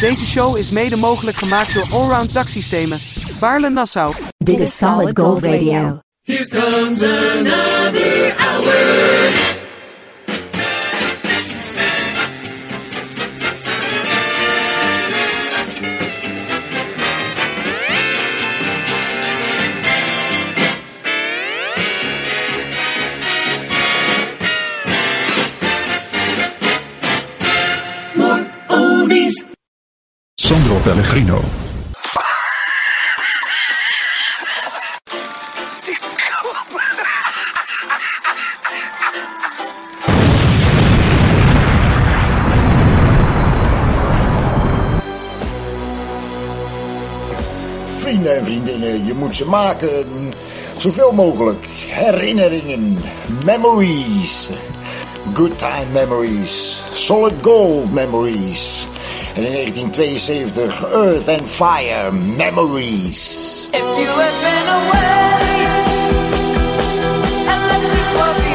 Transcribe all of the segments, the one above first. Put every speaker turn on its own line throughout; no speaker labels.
Deze show is mede mogelijk gemaakt door Allround Daksystemen, Baarle-Nassau.
Dit is Solid Gold Radio.
Here comes another hour.
Pellegrino.
Vrienden en vriendinnen, je moet ze maken. Zoveel mogelijk. Herinneringen. Memories. Good time memories. Solid gold memories. En in 1972 Earth and Fire memories.
If you had been away and this world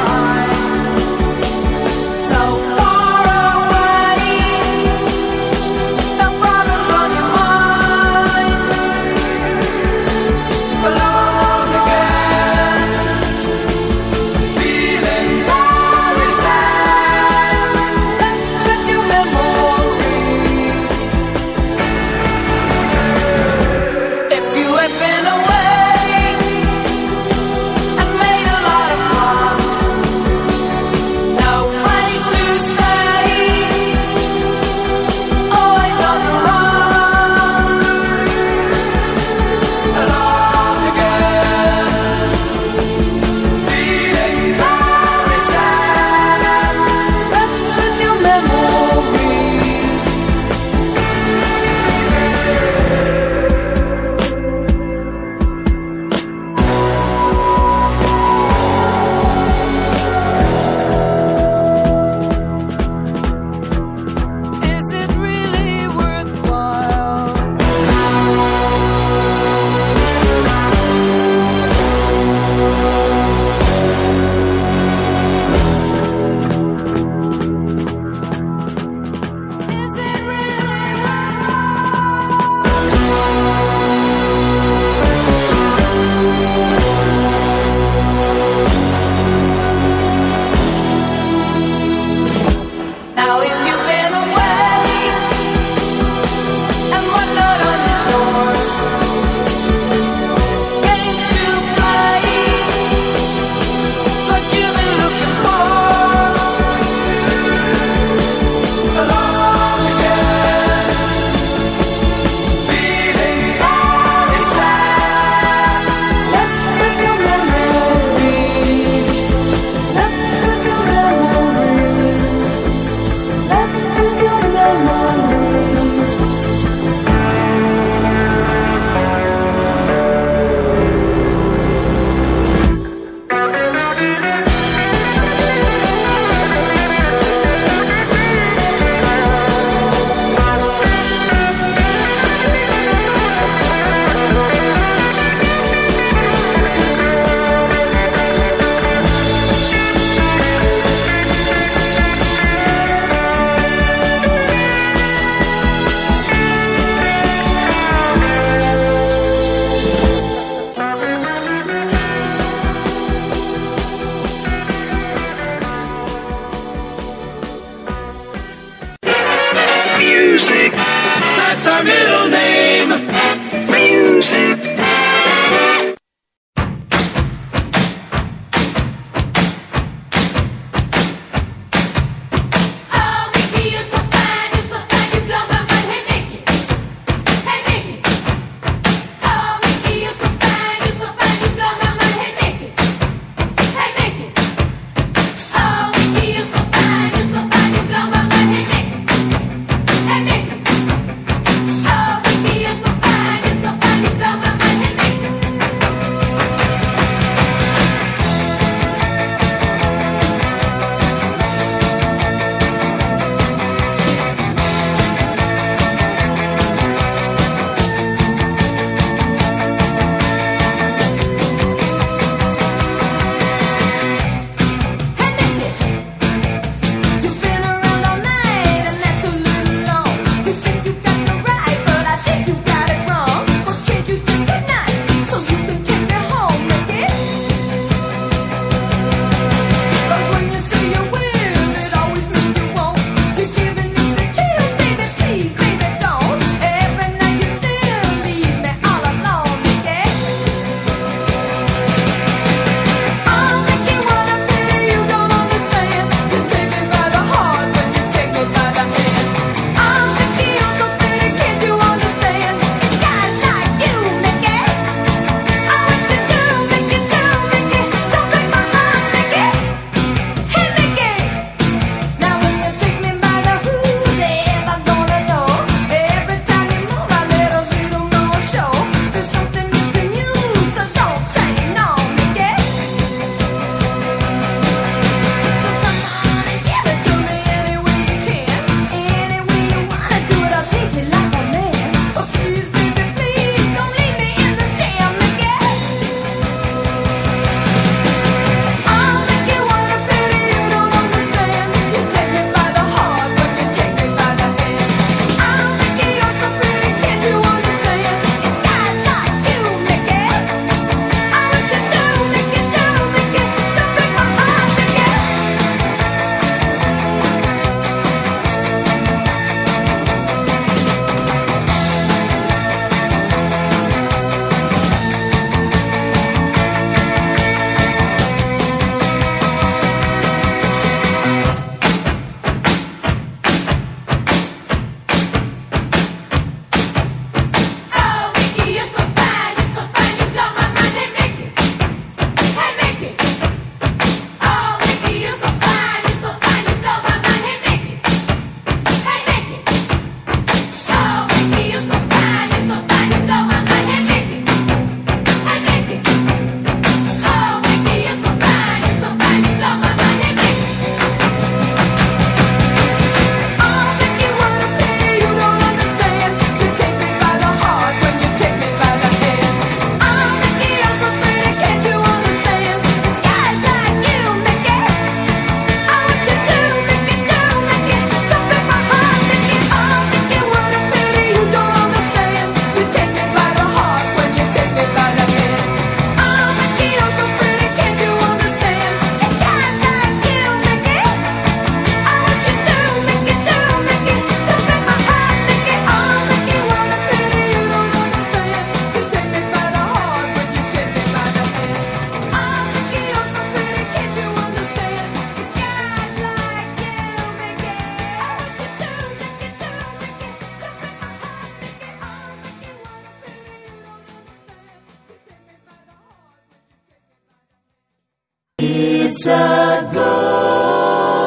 a golden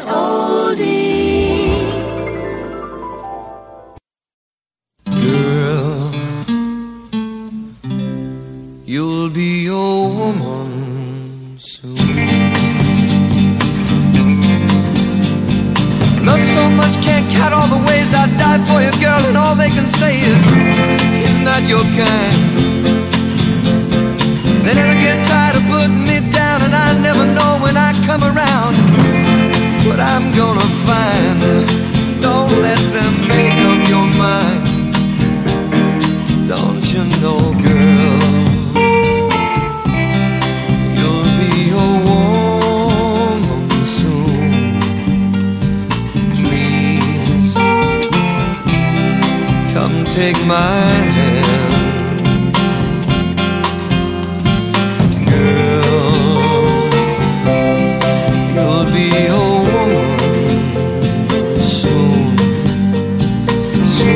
oldie.
Girl, you'll be a woman soon. Love so much, can't count all the ways I die for you, girl, and all they can say is, is not your kind. time around what I'm gonna find. Don't let them make up your mind. Don't you know, girl? You'll be a woman soon. Please come take my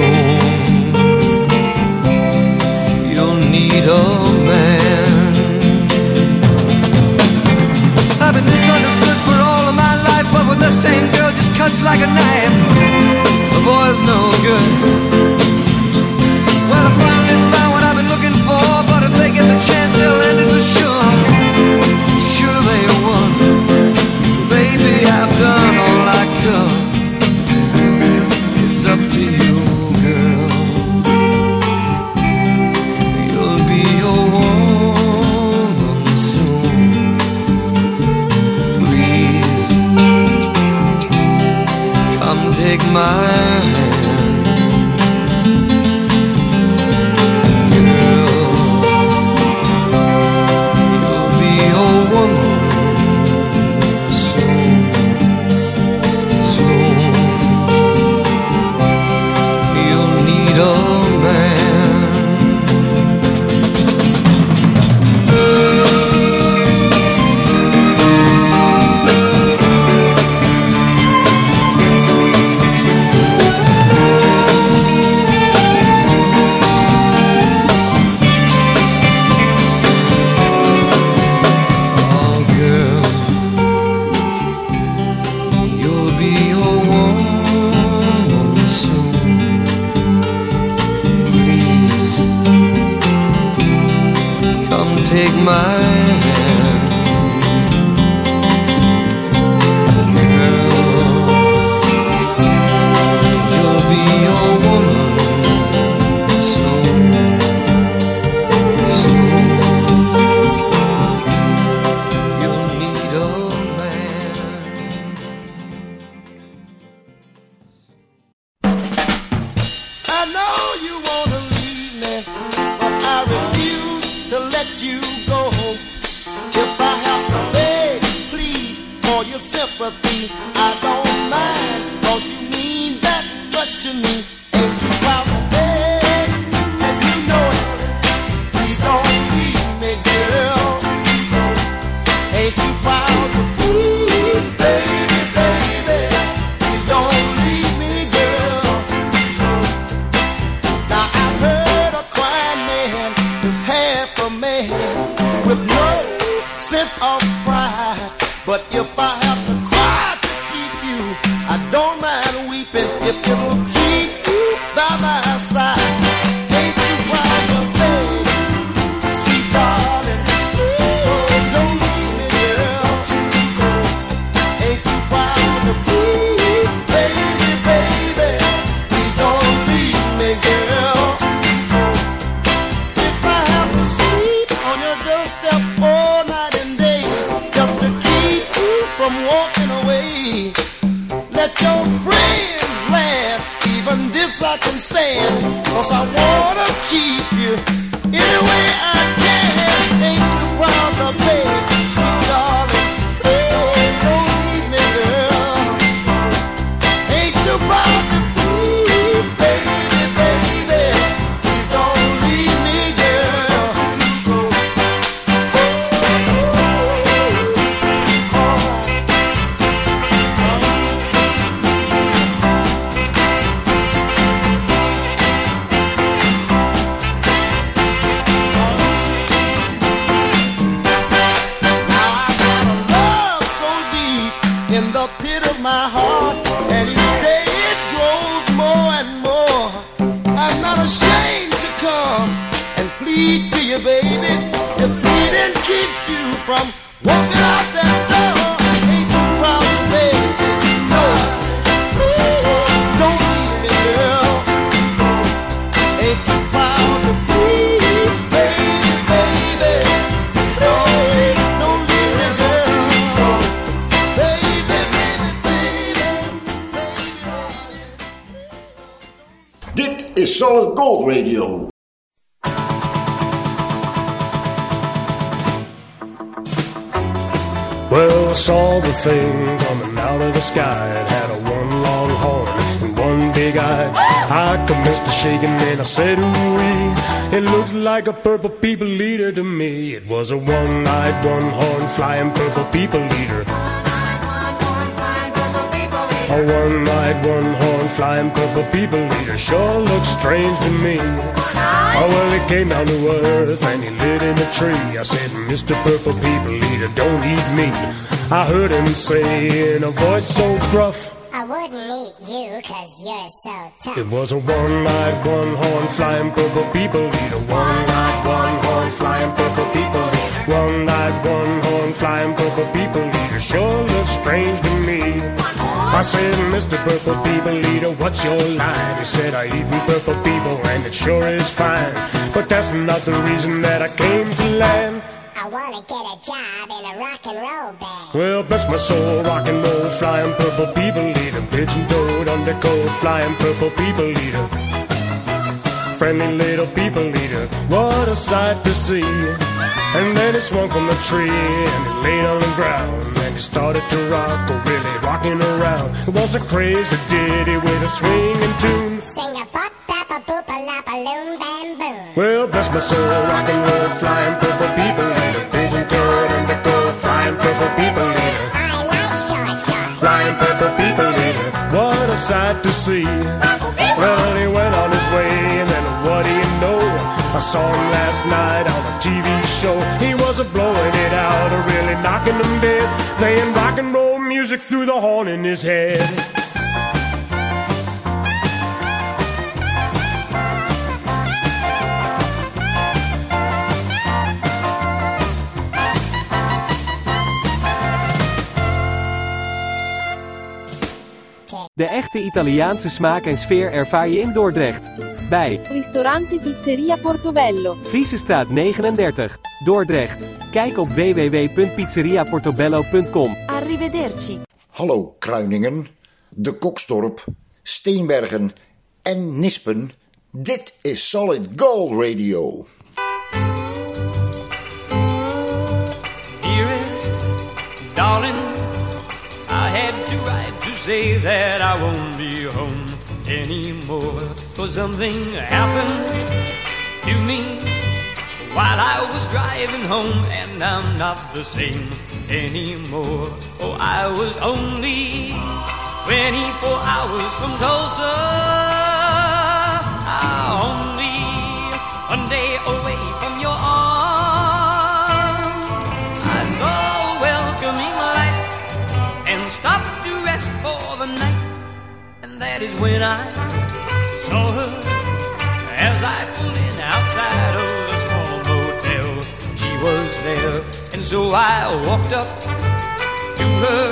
Oh.
if I have
Solid Gold Radio.
Saw the thing coming out of the sky. It had a one long horn and one big eye. I commenced to shaking and I said, ooh It looked like a purple people eater to me. It was a one-eyed, one-horn flying purple people eater. A one-eyed, one-horn flying purple people eater sure looked strange to me. Oh, well, he came down to earth and he lit in a tree. I said, Mr. Purple People Eater, don't eat me. I heard him say in a voice so gruff,
I wouldn't eat you cause you're so tough.
it was a one-eyed, one-horn flying purple people eater. One-eyed, one-horn flying purple people eater. One-eyed, one-horn flying purple people eater sure looks strange to me. I said, Mr. Purple People Eater, what's your line? He said, I eat purple people and it sure is fine. But that's not the reason that I came to land.
I wanna get a job in a rock and roll band.
Well, bless my soul, rock and roll, flying purple people eater, pigeon toed, undercoat, flying purple people eater. Friendly little people eater, what a sight to see. And then he swung from the tree and he laid on the ground. And he started to rock, oh really rocking around. It was a crazy ditty with a swinging tune.
Sing a pop, tap, a boop, a loom, bam, boom.
Well, bless my soul, rock and roll, flying purple people eater, pigeon toed, undercoat, flying purple people eater.
I like short short.
Flying purple people eater, what a sight to see. Well, he went on his way, and then what do you know? I saw him last night on a TV show. He was a blowing it out, or really knocking them dead, playing rock and roll music through the horn in his head.
De echte Italiaanse smaak en sfeer ervaar je in Dordrecht. Bij
Ristorante Pizzeria Portobello.
Friesestraat 39, Dordrecht. Kijk op www.pizzeriaportobello.com.
Arrivederci.
Hallo Kruiningen, de Koksdorp, Steenbergen en Nispen. Dit is Solid Gold Radio.
Dearest, darling, say that I won't be home anymore. Cause something happened to me while I was driving home, and I'm not the same anymore. Oh, I was only 24 hours from Tulsa. Only one day away that is when I saw her as I pulled in outside of the small motel. She was there, and so I walked up to her,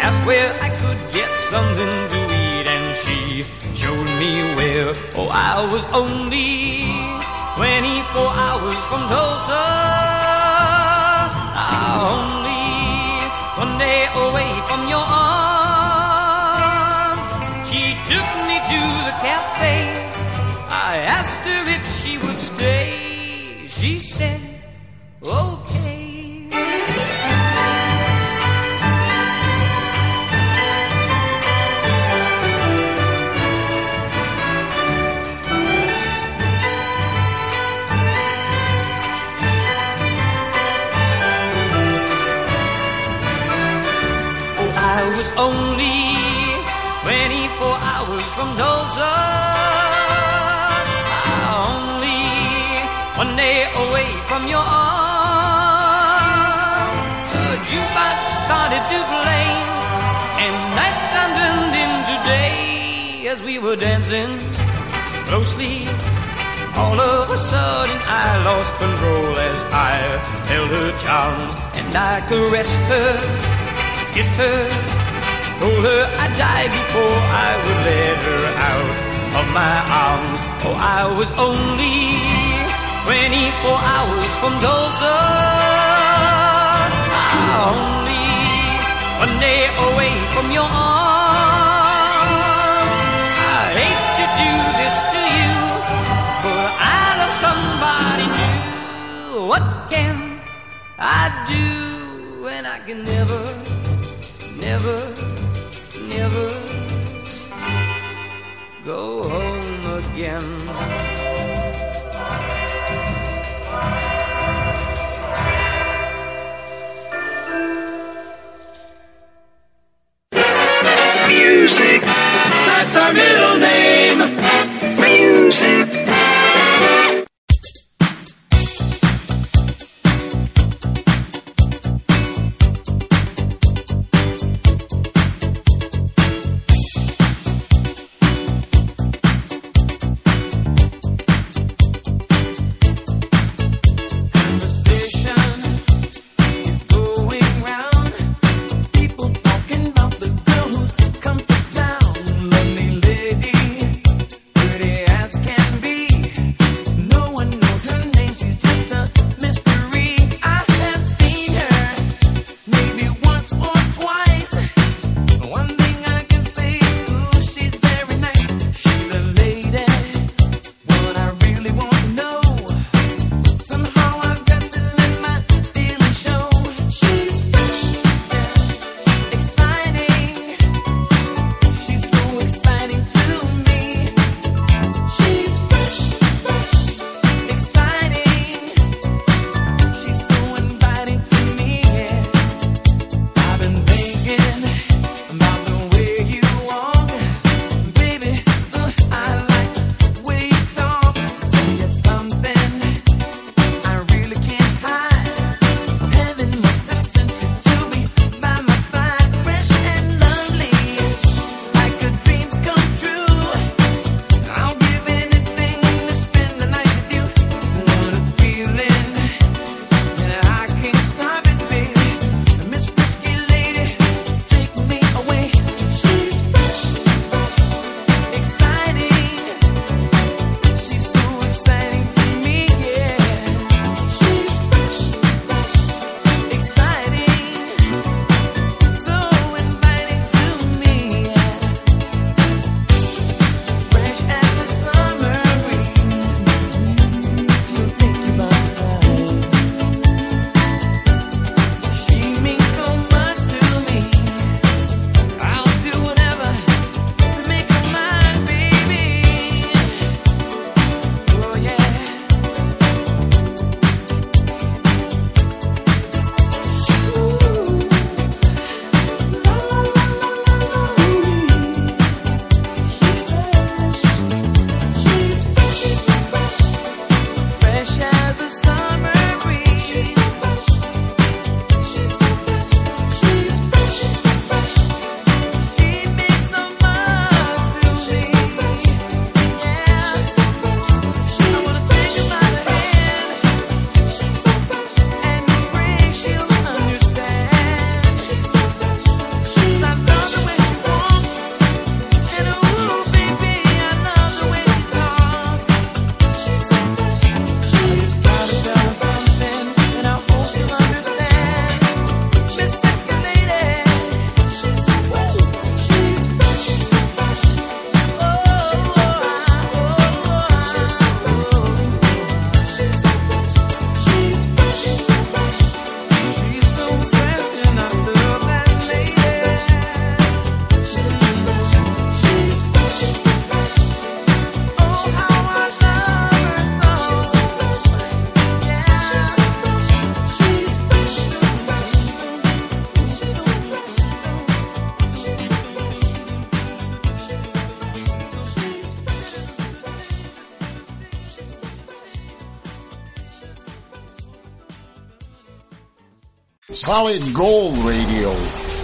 asked where I could get something to eat, and she showed me where. Oh, I was only 24 hours from Tulsa. Ah, only one day away from your arms. Cafe. I asked we were dancing closely. All of a sudden, I lost control as I held her charms, and I caressed her, kissed her, told her I'd die before I would let her out of my arms. Oh, I was only 24 hours from Tulsa. Only one day away from your arms. Do this to you, but I love somebody new. What can I do when I can never, never, never go home again?
That's our middle name.
Solid Gold Radio.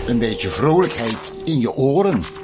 Een beetje vrolijkheid in je oren.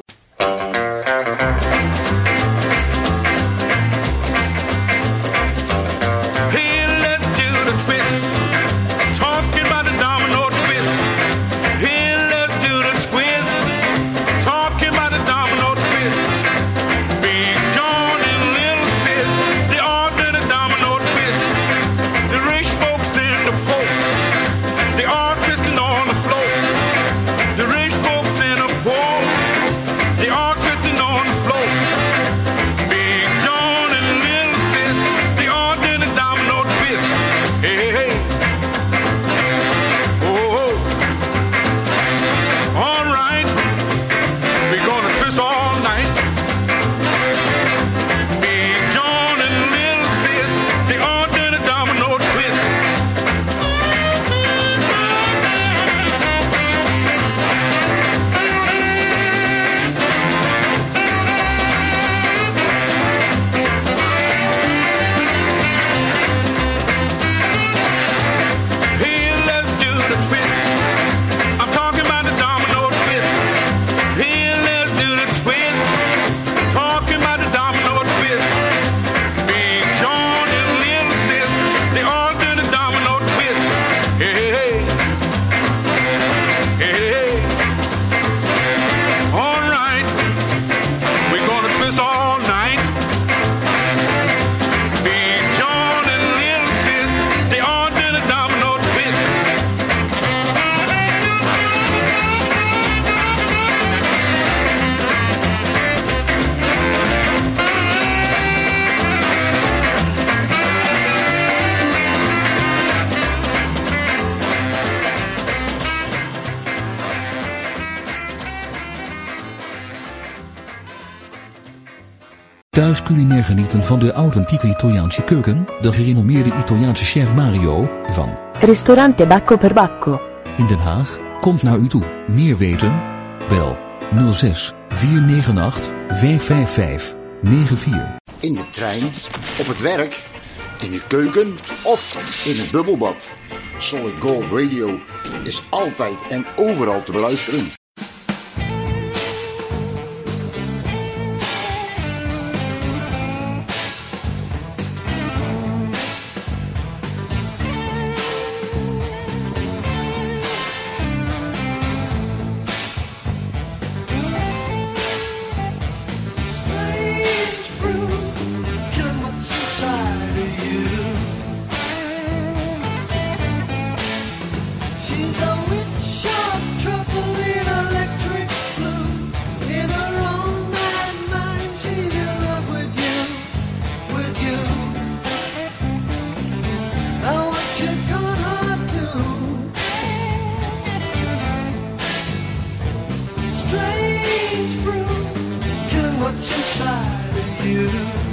Thuis culinair genieten van de authentieke Italiaanse keuken, de gerenommeerde Italiaanse chef Mario, van
Ristorante Bacco per Bacco.
in Den Haag, komt naar u toe. Meer weten? Bel 06 498 555 94.
In de trein, op het werk, in uw keuken of in het bubbelbad. Solid Gold Radio is altijd en overal te beluisteren.
You.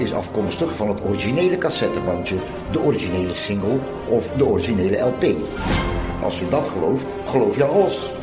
is afkomstig van het originele cassettebandje, de originele single of de originele LP. Als je dat gelooft, geloof je alles.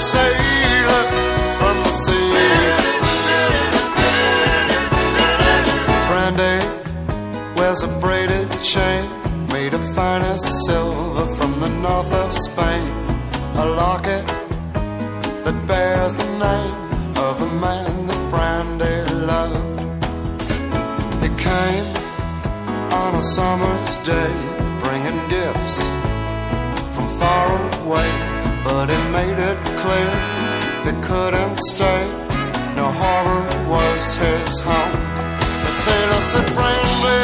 Sailor from the sea. Brandy wears a braided chain made of finest silver from the north of Spain. A locket that bears the name of a man that Brandy loved. It came on a summer's day, bringing gifts from far away, but it made it clear they couldn't stay. No harbor was his home. The sailor said, oh, Brandy,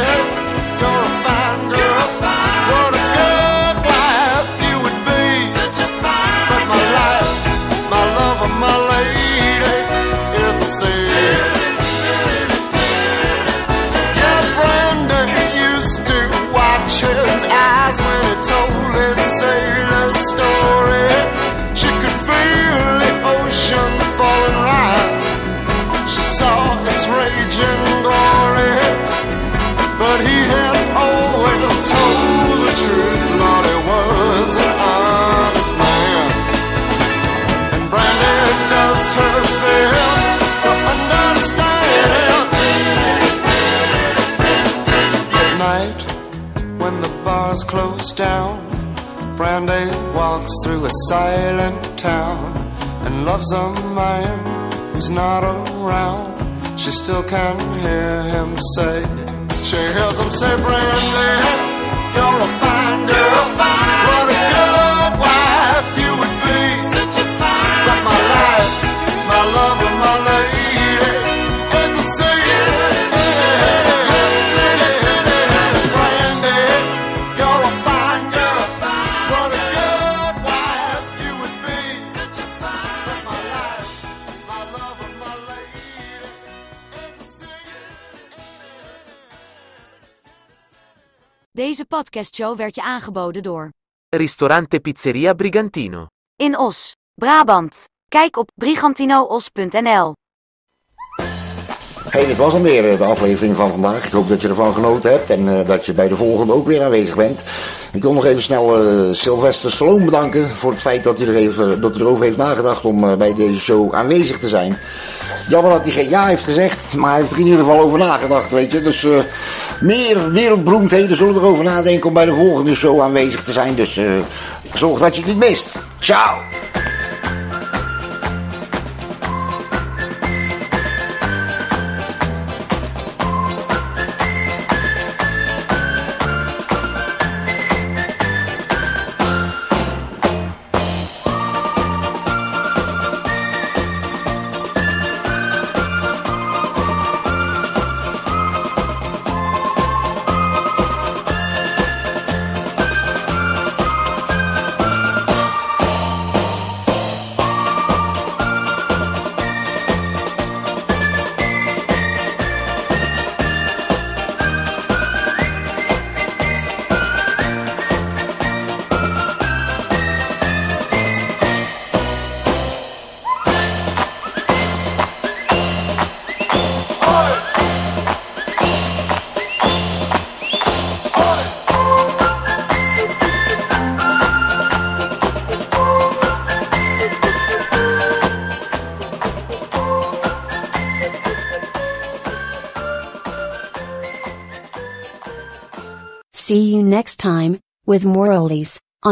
you're a fine girl. What a good wife you would be. Such a fine But my life, my love, and my lady is the sea. Yeah, Brandy used to watch his eyes when he told ocean fall and rise. She saw its raging glory. But he had always told the truth. Lord, he was an honest man. And Brandy does her best to understand. At night, when the bars close down, Brandy walks through a silent town and loves a man who's not around. She still can hear him say, she hears him say, Brandy, you're a fine girl.
Deze podcastshow werd je aangeboden door
Ristorante Pizzeria Brigantino.
In Os, Brabant. Kijk op brigantinoos.nl.
Hey, dit was hem weer, eh, de aflevering van vandaag. Ik hoop dat je ervan genoten hebt en eh, dat je bij de volgende ook weer aanwezig bent. Ik wil nog even snel eh Sylvester Stallone bedanken voor het feit dat hij, er even, dat erover heeft nagedacht om bij deze show aanwezig te zijn. Jammer dat hij geen ja heeft gezegd, maar hij heeft er in ieder geval over nagedacht, weet je. Dus meer wereldberoemdheden zullen erover nadenken om bij de volgende show aanwezig te zijn. Dus zorg dat je het niet mist. Ciao!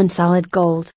Solid Gold.